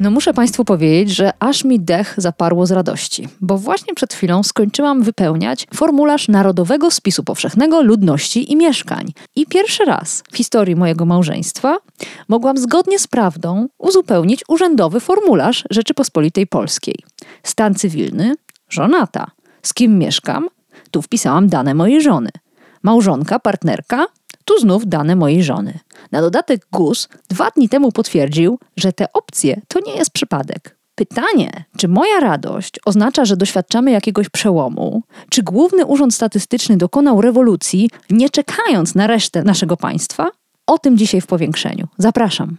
No muszę Państwu powiedzieć, że aż mi dech zaparło z radości, bo właśnie przed chwilą skończyłam wypełniać formularz Narodowego Spisu Powszechnego Ludności i Mieszkań. I pierwszy raz w historii mojego małżeństwa mogłam zgodnie z prawdą uzupełnić urzędowy formularz Rzeczypospolitej Polskiej. Stan cywilny, żonata. Z kim mieszkam? Tu wpisałam dane mojej żony. Małżonka, partnerka, tu znów dane mojej żony. Na dodatek GUS dwa dni temu potwierdził, że te opcje to nie jest przypadek. Pytanie, czy moja radość oznacza, że doświadczamy jakiegoś przełomu? Czy Główny Urząd Statystyczny dokonał rewolucji, nie czekając na resztę naszego państwa? O tym dzisiaj w powiększeniu. Zapraszam.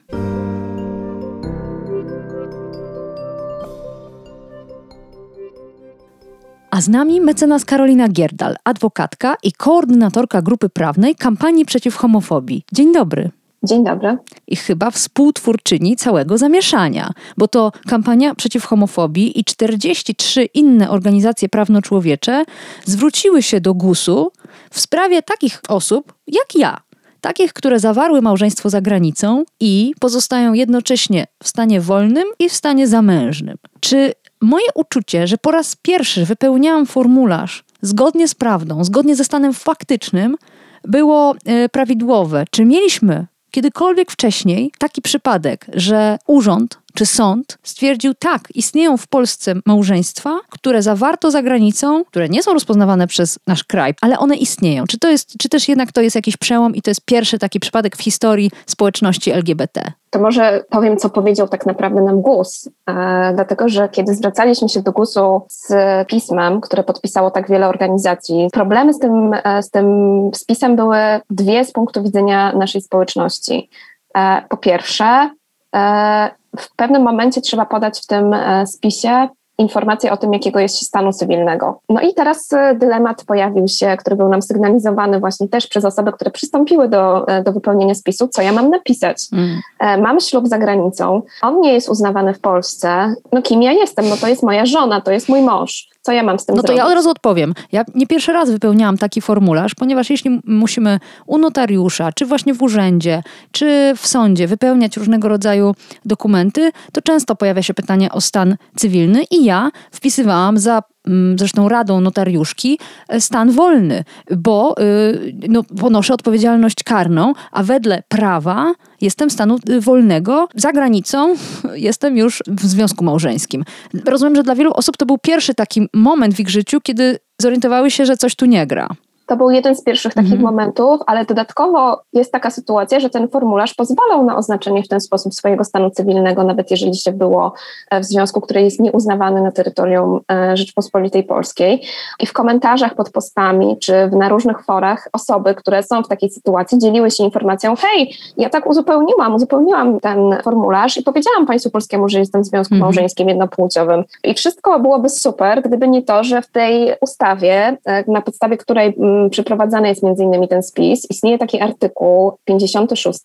A z nami mecenas Karolina Gierdal, adwokatka i koordynatorka grupy prawnej kampanii przeciw homofobii. Dzień dobry. Dzień dobry. I chyba współtwórczyni całego zamieszania, bo to kampania przeciw homofobii i 43 inne organizacje prawno-człowiecze zwróciły się do GUS-u w sprawie takich osób jak ja, takich, które zawarły małżeństwo za granicą i pozostają jednocześnie w stanie wolnym i w stanie zamężnym. Czy moje uczucie, że po raz pierwszy wypełniałam formularz zgodnie z prawdą, zgodnie ze stanem faktycznym, było e, prawidłowe. Czy mieliśmy kiedykolwiek wcześniej taki przypadek, że urząd czy sąd stwierdził, tak, istnieją w Polsce małżeństwa, które zawarto za granicą, które nie są rozpoznawane przez nasz kraj, ale one istnieją. Czy to jest, czy też jednak to jest jakiś przełom i to jest pierwszy taki przypadek w historii społeczności LGBT? To może powiem, co powiedział tak naprawdę nam GUS, e, dlatego że kiedy zwracaliśmy się do GUS-u z pismem, które podpisało tak wiele organizacji, problemy z tym, e, z tym spisem były dwie z punktu widzenia naszej społeczności. E, po pierwsze, e, w pewnym momencie trzeba podać w tym e, spisie informacje o tym, jakiego jest stanu cywilnego. No i teraz e, dylemat pojawił się, który był nam sygnalizowany właśnie też przez osoby, które przystąpiły do, e, do wypełnienia spisu, co ja mam napisać. Mm. Mam ślub za granicą, on nie jest uznawany w Polsce. No kim ja jestem? No to jest moja żona, to jest mój mąż. Co ja mam z tym No to zrobić? ja od razu odpowiem. Ja nie pierwszy raz wypełniałam taki formularz, ponieważ jeśli musimy u notariusza, czy właśnie w urzędzie, czy w sądzie wypełniać różnego rodzaju dokumenty, to często pojawia się pytanie o stan cywilny i ja wpisywałam za mm, zresztą radą notariuszki, e, stan wolny, bo y, no, ponoszę odpowiedzialność karną, a wedle prawa jestem stanu y, wolnego. Za granicą jestem już w związku małżeńskim. Rozumiem, że dla wielu osób to był pierwszy taki moment w ich życiu, kiedy zorientowały się, że coś tu nie gra. To był jeden z pierwszych takich mhm. momentów, ale dodatkowo jest taka sytuacja, że ten formularz pozwalał na oznaczenie w ten sposób swojego stanu cywilnego, nawet jeżeli się było e, w związku, który jest nieuznawany na terytorium e, Rzeczpospolitej Polskiej. I w komentarzach pod postami, czy na różnych forach osoby, które są w takiej sytuacji, dzieliły się informacją: hej, ja tak uzupełniłam, uzupełniłam ten formularz i powiedziałam państwu polskiemu, że jestem w związku mhm. małżeńskim jednopłciowym. I wszystko byłoby super, gdyby nie to, że w tej ustawie, e, na podstawie której przeprowadzany jest między innymi ten spis, istnieje taki artykuł 56,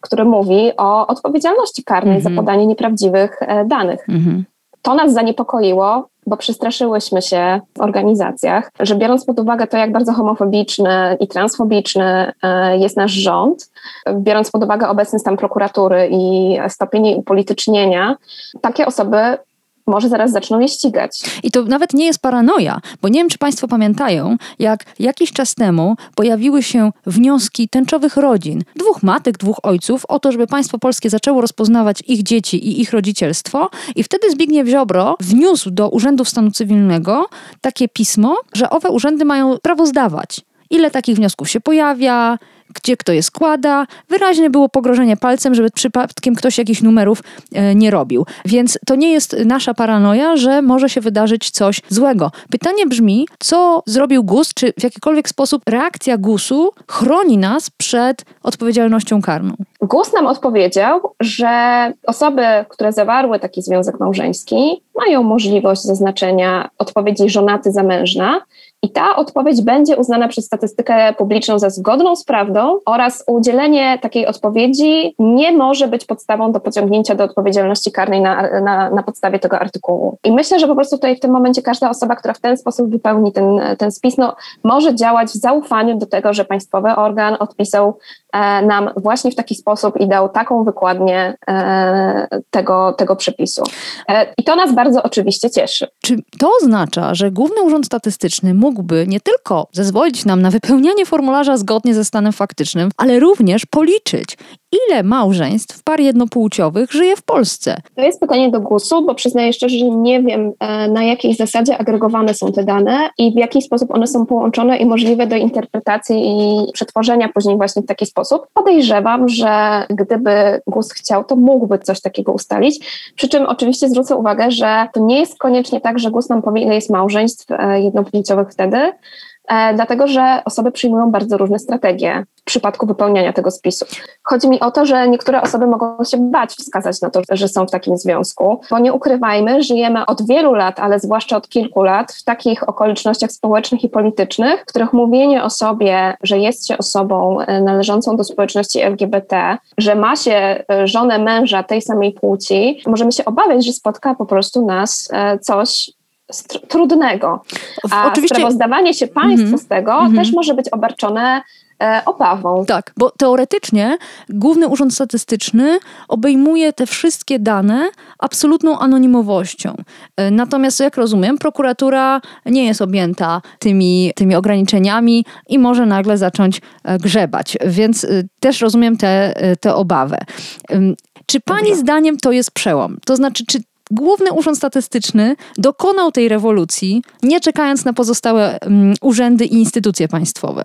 który mówi o odpowiedzialności karnej za mhm. podanie nieprawdziwych e, danych. -hmm. To nas zaniepokoiło, bo przestraszyłyśmy się w organizacjach, że biorąc pod uwagę to, jak bardzo homofobiczny i transfobiczny e, jest nasz rząd, biorąc pod uwagę obecny stan prokuratury i stopień upolitycznienia, takie osoby może zaraz zaczną je ścigać. I to nawet nie jest paranoja, bo nie wiem, czy Państwo pamiętają, jak jakiś czas temu pojawiły się wnioski tęczowych rodzin, dwóch matek, dwóch ojców, o to, żeby państwo polskie zaczęło rozpoznawać ich dzieci i ich rodzicielstwo. I wtedy Zbigniew Ziobro wniósł do Urzędów Stanu Cywilnego takie pismo, że owe urzędy mają prawo zdawać ile takich wniosków się pojawia, gdzie kto je składa. Wyraźnie było pogrożenie palcem, żeby przypadkiem ktoś jakichś numerów e, nie robił. Więc to nie jest nasza paranoja, że może się wydarzyć coś złego. Pytanie brzmi, co zrobił GUS, czy w jakikolwiek sposób reakcja GUS-u chroni nas przed odpowiedzialnością karną? GUS nam odpowiedział, że osoby, które zawarły taki związek małżeński, mają możliwość zaznaczenia odpowiedzi żonaty zamężna, i ta odpowiedź będzie uznana przez statystykę publiczną za zgodną z prawdą oraz udzielenie takiej odpowiedzi nie może być podstawą do pociągnięcia do odpowiedzialności karnej na, na, na podstawie tego artykułu. I myślę, że po prostu tutaj w tym momencie każda osoba, która w ten sposób wypełni ten, ten spis, no, może działać w zaufaniu do tego, że państwowy organ odpisał nam właśnie w taki sposób i dał taką wykładnię e, tego, tego przepisu. E, I to nas bardzo oczywiście cieszy. Czy to oznacza, że Główny Urząd Statystyczny mógłby nie tylko zezwolić nam na wypełnianie formularza zgodnie ze stanem faktycznym, ale również policzyć, ile małżeństw par jednopłciowych żyje w Polsce? To jest pytanie do GUS-u, bo przyznaję szczerze, że nie wiem e, na jakiej zasadzie agregowane są te dane i w jaki sposób one są połączone i możliwe do interpretacji i przetworzenia później właśnie w taki sposób. Podejrzewam, że gdyby GUS chciał, to mógłby coś takiego ustalić. Przy czym oczywiście zwrócę uwagę, że to nie jest koniecznie tak, że GUS nam powie, ile jest małżeństw e, jednopłciowych wtedy, dlatego że osoby przyjmują bardzo różne strategie w przypadku wypełniania tego spisu. Chodzi mi o to, że niektóre osoby mogą się bać wskazać na to, że są w takim związku, bo nie ukrywajmy, żyjemy od wielu lat, ale zwłaszcza od kilku lat w takich okolicznościach społecznych i politycznych, w których mówienie o sobie, że jest się osobą e, należącą do społeczności LGBT, że ma się e, żonę męża tej samej płci, możemy się obawiać, że spotka po prostu nas coś trudnego. A Oczywiście... sprawozdawanie się państwu mm -hmm. z tego mm -hmm. też może być obarczone e, obawą. Tak, bo teoretycznie Główny Urząd Statystyczny obejmuje te wszystkie dane absolutną anonimowością. E, natomiast, jak rozumiem, prokuratura nie jest objęta tymi, tymi ograniczeniami i może nagle zacząć e, grzebać. Więc też rozumiem tę te, te obawę. Czy pani Dobrze. zdaniem to jest przełom? To znaczy, czy Główny Urząd Statystyczny dokonał tej rewolucji, nie czekając na pozostałe um, urzędy i instytucje państwowe.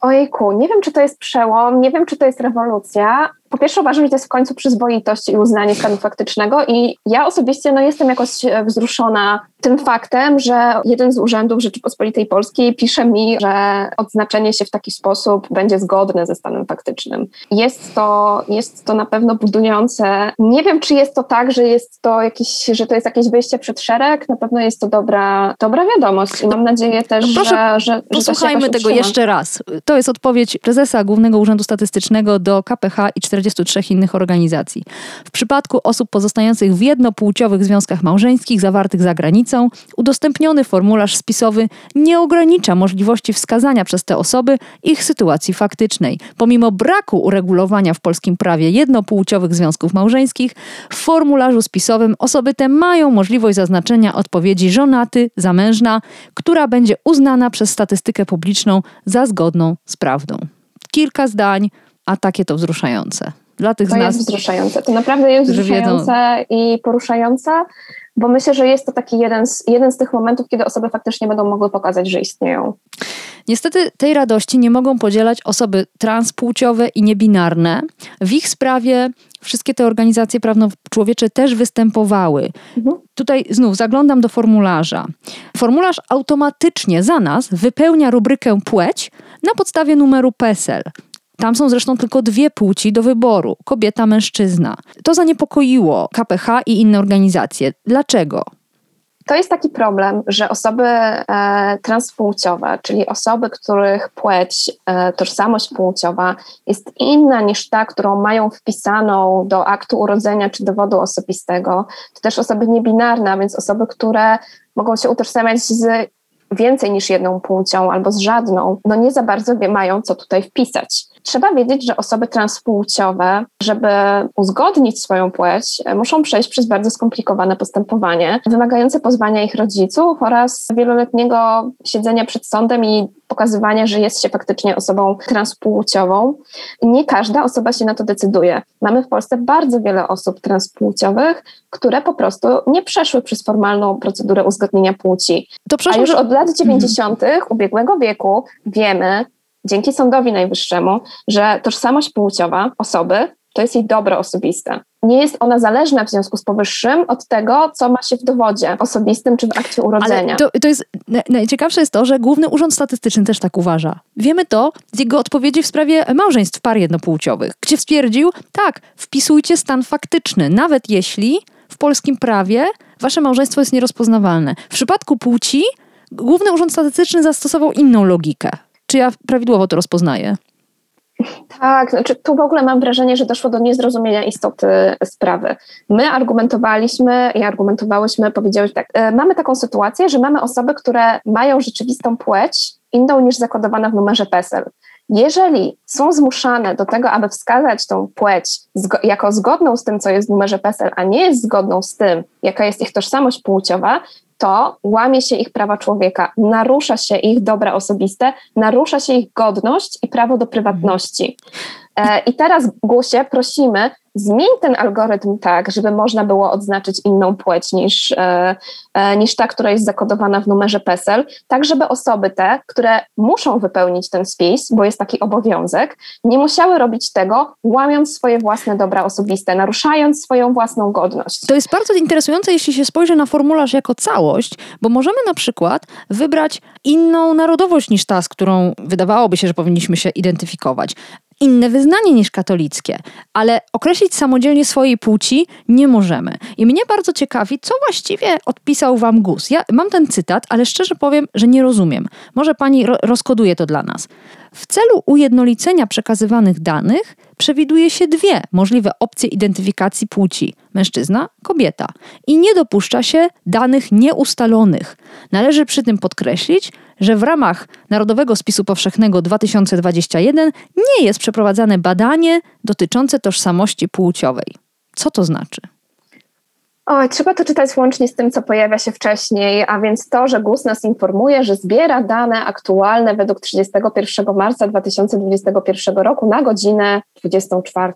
Ojku, nie wiem, czy to jest przełom, nie wiem, czy to jest rewolucja. Po pierwsze uważam, że to jest w końcu przyzwoitość i uznanie stanu faktycznego i ja osobiście no, jestem jakoś wzruszona tym faktem, że jeden z urzędów Rzeczypospolitej Polskiej pisze mi, że odznaczenie się w taki sposób będzie zgodne ze stanem faktycznym. Jest to, jest to na pewno budujące. Nie wiem, czy jest to tak, że jest to jakieś, że to jest jakieś wyjście przed szereg. Na pewno jest to dobra, dobra wiadomość i mam nadzieję też, proszę, że, że, Posłuchajmy że tego jeszcze raz. To jest odpowiedź prezesa Głównego Urzędu Statystycznego do KPH i 43 innych organizacji. W przypadku osób pozostających w jednopłciowych związkach małżeńskich zawartych za granicą, udostępniony formularz spisowy nie ogranicza możliwości wskazania przez te osoby ich sytuacji faktycznej. Pomimo braku uregulowania w polskim prawie jednopłciowych związków małżeńskich, w formularzu spisowym osoby te mają możliwość zaznaczenia odpowiedzi żonaty, zamężna, która będzie uznana przez statystykę publiczną za zgodną z prawdą. Kilka zdań, a takie to wzruszające. Dla tych to z nas, jest wzruszające. To naprawdę jest wzruszające wiedzą... i poruszające bo myślę, że jest to taki jeden z, jeden z tych momentów, kiedy osoby faktycznie będą mogły pokazać, że istnieją. Niestety tej radości nie mogą podzielać osoby transpłciowe i niebinarne. W ich sprawie wszystkie te organizacje prawno-człowiecze też występowały. Mhm. Tutaj znów zaglądam do formularza. Formularz automatycznie za nas wypełnia rubrykę płeć na podstawie numeru PESEL. Tam są zresztą tylko dwie płci do wyboru kobieta, mężczyzna. To zaniepokoiło KPH i inne organizacje. Dlaczego? To jest taki problem, że osoby e, transpłciowe, czyli osoby, których płeć, e, tożsamość płciowa jest inna niż ta, którą mają wpisaną do aktu urodzenia czy dowodu osobistego, to też osoby niebinarne, a więc osoby, które mogą się utożsamiać z więcej niż jedną płcią albo z żadną, no nie za bardzo wie, mają co tutaj wpisać. Trzeba wiedzieć, że osoby transpłciowe, żeby uzgodnić swoją płeć, muszą przejść przez bardzo skomplikowane postępowanie, wymagające pozwania ich rodziców oraz wieloletniego siedzenia przed sądem i pokazywania, że jest się faktycznie osobą transpłciową. Nie każda osoba się na to decyduje. Mamy w Polsce bardzo wiele osób transpłciowych, które po prostu nie przeszły przez formalną procedurę uzgodnienia płci. To A już od lat 90. Mhm. ubiegłego wieku wiemy, dzięki Sądowi Najwyższemu, że tożsamość płciowa osoby to jest jej dobro osobiste. Nie jest ona zależna w związku z powyższym od tego, co ma się w dowodzie osobistym czy w akcie urodzenia. To, to jest, najciekawsze jest to, że Główny Urząd Statystyczny też tak uważa. Wiemy to z jego odpowiedzi w sprawie małżeństw par jednopłciowych, gdzie stwierdził, tak, wpisujcie stan faktyczny, nawet jeśli w polskim prawie wasze małżeństwo jest nierozpoznawalne. W przypadku płci Główny Urząd Statystyczny zastosował inną logikę. Czy ja prawidłowo to rozpoznaję? Tak, znaczy tu w ogóle mam wrażenie, że doszło do niezrozumienia istoty sprawy. My argumentowaliśmy i argumentowałyśmy, powiedziałyśmy tak, e, mamy taką sytuację, że mamy osoby, które mają rzeczywistą płeć inną niż zakodowana w numerze PESEL. Jeżeli są zmuszane do tego, aby wskazać tą płeć zgo jako zgodną z tym, co jest w numerze PESEL, a nie jest zgodną z tym, jaka jest ich tożsamość płciowa, to łamie się ich prawa człowieka, narusza się ich dobra osobiste, narusza się ich godność i prawo do prywatności. E, I teraz w głosie prosimy, zmień ten algorytm tak, żeby można było odznaczyć inną płeć niż, e, e, niż ta, która jest zakodowana w numerze PESEL, tak żeby osoby te, które muszą wypełnić ten spis, bo jest taki obowiązek, nie musiały robić tego, łamiąc swoje własne dobra osobiste, naruszając swoją własną godność. To jest bardzo interesujące, jeśli się spojrzy na formularz jako całość, bo możemy na przykład wybrać inną narodowość niż ta, z którą wydawałoby się, że powinniśmy się identyfikować inne wyznanie niż katolickie, ale określić samodzielnie swojej płci nie możemy. I mnie bardzo ciekawi, co właściwie odpisał wam GUS. Ja mam ten cytat, ale szczerze powiem, że nie rozumiem. Może pani ro rozkoduje to dla nas. W celu ujednolicenia przekazywanych danych przewiduje się dwie możliwe opcje identyfikacji płci: mężczyzna, kobieta. I nie dopuszcza się danych nieustalonych. Należy przy tym podkreślić, że w ramach Narodowego Spisu Powszechnego 2021 nie jest przeprowadzane badanie dotyczące tożsamości płciowej. Co to znaczy? O, trzeba to czytać łącznie z tym, co pojawia się wcześniej, a więc to, że GUS nas informuje, że zbiera dane aktualne według 31 marca 2021 roku na godzinę 24.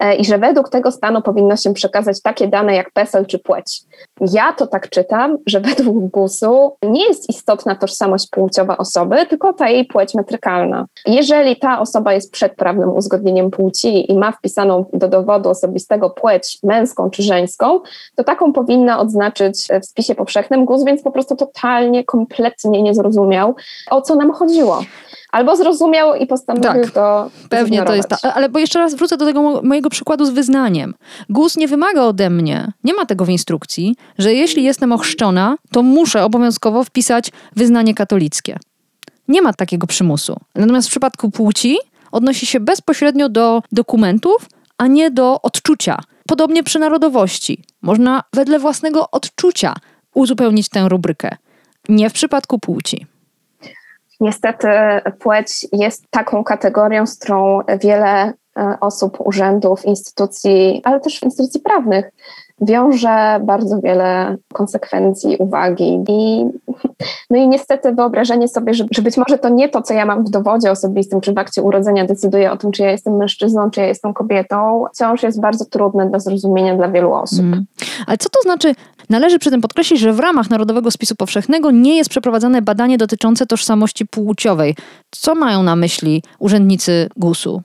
E, i że według tego stanu powinno się przekazać takie dane jak PESEL czy płeć. Ja to tak czytam, że według GUS-u nie jest istotna tożsamość płciowa osoby, tylko ta jej płeć metrykalna. Jeżeli ta osoba jest przed prawnym uzgodnieniem płci i ma wpisaną do dowodu osobistego płeć męską czy żeńską, to taką powinna odznaczyć w spisie powszechnym GUS, więc po prostu totalnie, kompletnie nie zrozumiał, o co nam chodziło. Albo zrozumiał i postanowił tak, to. Pewnie to jest. Ta, ale bo jeszcze raz wrócę do tego mojego przykładu z wyznaniem. GUS nie wymaga ode mnie, nie ma tego w instrukcji, że jeśli jestem ochrzczona, to muszę obowiązkowo wpisać wyznanie katolickie. Nie ma takiego przymusu. Natomiast w przypadku płci odnosi się bezpośrednio do dokumentów, a nie do odczucia. Podobnie przy narodowości. Można wedle własnego odczucia uzupełnić tę rubrykę. Nie w przypadku płci. Niestety płeć jest taką kategorią, z którą wiele e, osób, urzędów, instytucji, ale też instytucji prawnych wiąże bardzo wiele konsekwencji, uwagi i no i niestety wyobrażenie sobie, że, że być może to nie to, co ja mam w dowodzie osobistym czy w akcie urodzenia decyduje o tym, czy ja jestem mężczyzną, czy ja jestem kobietą, wciąż jest bardzo trudne do zrozumienia dla wielu osób. Mm. Ale co to znaczy? Należy przy tym podkreślić, że w ramach Narodowego Spisu Powszechnego nie jest przeprowadzane badanie dotyczące tożsamości płciowej. Co mają na myśli urzędnicy GUS-u?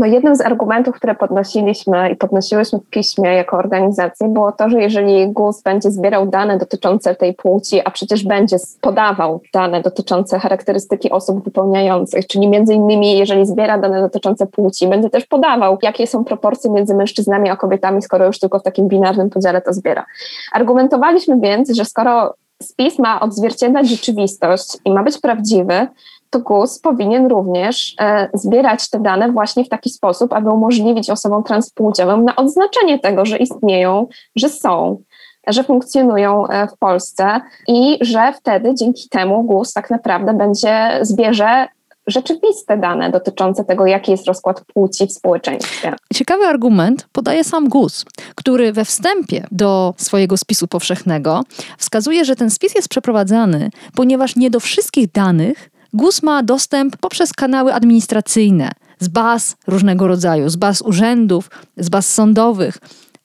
No jednym z argumentów, które podnosiliśmy i podnosiłyśmy w piśmie jako organizacji, było to, że jeżeli GUS będzie zbierał dane dotyczące tej płci, a przecież będzie podawał dane dotyczące charakterystyki osób wypełniających, czyli między innymi jeżeli zbiera dane dotyczące płci, będzie też podawał, jakie są proporcje między mężczyznami a kobietami, skoro już tylko w takim binarnym podziale to zbiera. Argumentowaliśmy więc, że skoro spis ma odzwierciedlać rzeczywistość i ma być prawdziwy, to GUS powinien również e, zbierać te dane właśnie w taki sposób, aby umożliwić osobom transpłciowym na odznaczenie tego, że istnieją, że są, że funkcjonują e, w Polsce i że wtedy dzięki temu GUS tak naprawdę będzie zbierze rzeczywiste dane dotyczące tego, jaki jest rozkład płci w społeczeństwie. Ciekawy argument podaje sam GUS, który we wstępie do swojego spisu powszechnego wskazuje, że ten spis jest przeprowadzany, ponieważ nie do wszystkich danych GUS ma dostęp poprzez kanały administracyjne, z baz różnego rodzaju, z baz urzędów, z baz sądowych.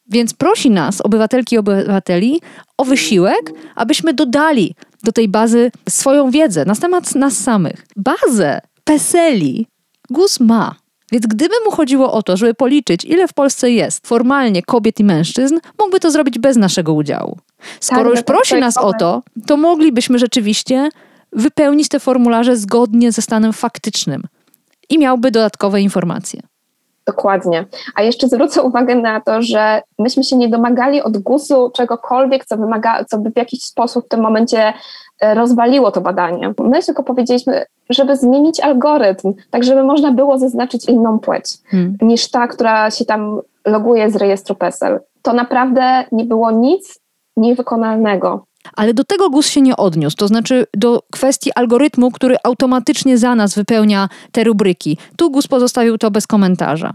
Więc prosi nas, obywatelki i obywateli, o wysiłek, abyśmy dodali do tej bazy swoją wiedzę na temat nas samych. Bazę PESELi. GUS ma. Więc gdyby mu chodziło o to, żeby policzyć, ile w Polsce jest formalnie kobiet i mężczyzn, mógłby to zrobić bez naszego udziału. Skoro Tak, już prosi nas o to, to moglibyśmy rzeczywiście wypełnić te formularze zgodnie ze stanem faktycznym i miałby dodatkowe informacje. Dokładnie. A jeszcze zwrócę uwagę na to, że myśmy się nie domagali od GUS-u czegokolwiek, co, wymaga, co by w jakiś sposób w tym momencie e, rozwaliło to badanie. My tylko powiedzieliśmy, żeby zmienić algorytm, tak żeby można było zaznaczyć inną płeć Hmm. niż ta, która się tam loguje z rejestru PESEL. To naprawdę nie było nic niewykonalnego. Ale do tego GUS się nie odniósł, to znaczy do kwestii algorytmu, który automatycznie za nas wypełnia te rubryki. Tu GUS pozostawił to bez komentarza.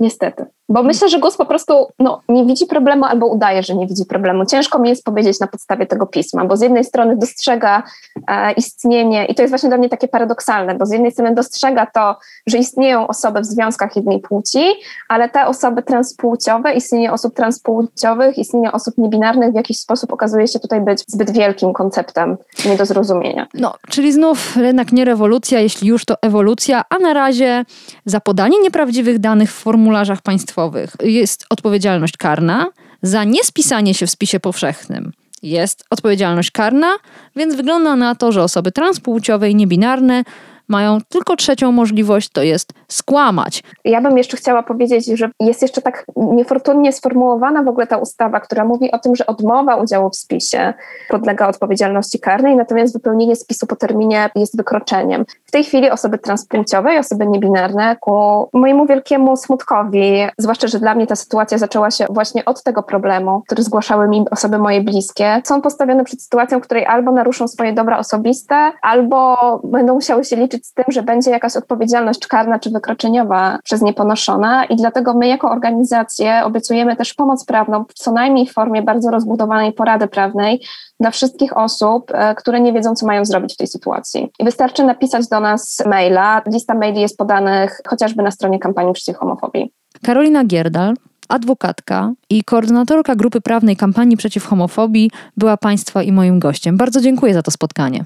Niestety. Bo myślę, że GUS po prostu no, nie widzi problemu albo udaje, że nie widzi problemu. Ciężko mi jest powiedzieć na podstawie tego pisma, bo z jednej strony dostrzega e, istnienie, i to jest właśnie dla mnie takie paradoksalne, bo z jednej strony dostrzega to, że istnieją osoby w związkach jednej płci, ale te osoby transpłciowe, istnienie osób transpłciowych, istnienie osób niebinarnych w jakiś sposób okazuje się tutaj być zbyt wielkim konceptem nie do zrozumienia. No, czyli znów jednak nie rewolucja, jeśli już to ewolucja, a na razie za podanie nieprawdziwych danych w formularzach państwowych jest odpowiedzialność karna, za niespisanie się w spisie powszechnym. Jest odpowiedzialność karna, więc wygląda na to, że osoby transpłciowe i niebinarne mają tylko trzecią możliwość, to jest skłamać. Ja bym jeszcze chciała powiedzieć, że jest jeszcze tak niefortunnie sformułowana w ogóle ta ustawa, która mówi o tym, że odmowa udziału w spisie podlega odpowiedzialności karnej, natomiast wypełnienie spisu po terminie jest wykroczeniem. W tej chwili osoby transpłciowe i osoby niebinarne ku mojemu wielkiemu smutkowi, zwłaszcza, że dla mnie ta sytuacja zaczęła się właśnie od tego problemu, który zgłaszały mi osoby moje bliskie, są postawione przed sytuacją, w której albo naruszą swoje dobra osobiste, albo będą musiały się liczyć z tym, że będzie jakaś odpowiedzialność karna czy wykroczeniowa przez nie ponoszona i dlatego my jako organizacje obiecujemy też pomoc prawną, co najmniej w formie bardzo rozbudowanej porady prawnej dla wszystkich osób, e, które nie wiedzą, co mają zrobić w tej sytuacji. I wystarczy napisać do nas maila. Lista maili jest podanych chociażby na stronie kampanii przeciw homofobii. Karolina Gierdal, adwokatka i koordynatorka grupy prawnej kampanii przeciw homofobii, była Państwa i moim gościem. Bardzo dziękuję za to spotkanie.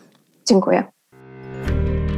Dziękuję.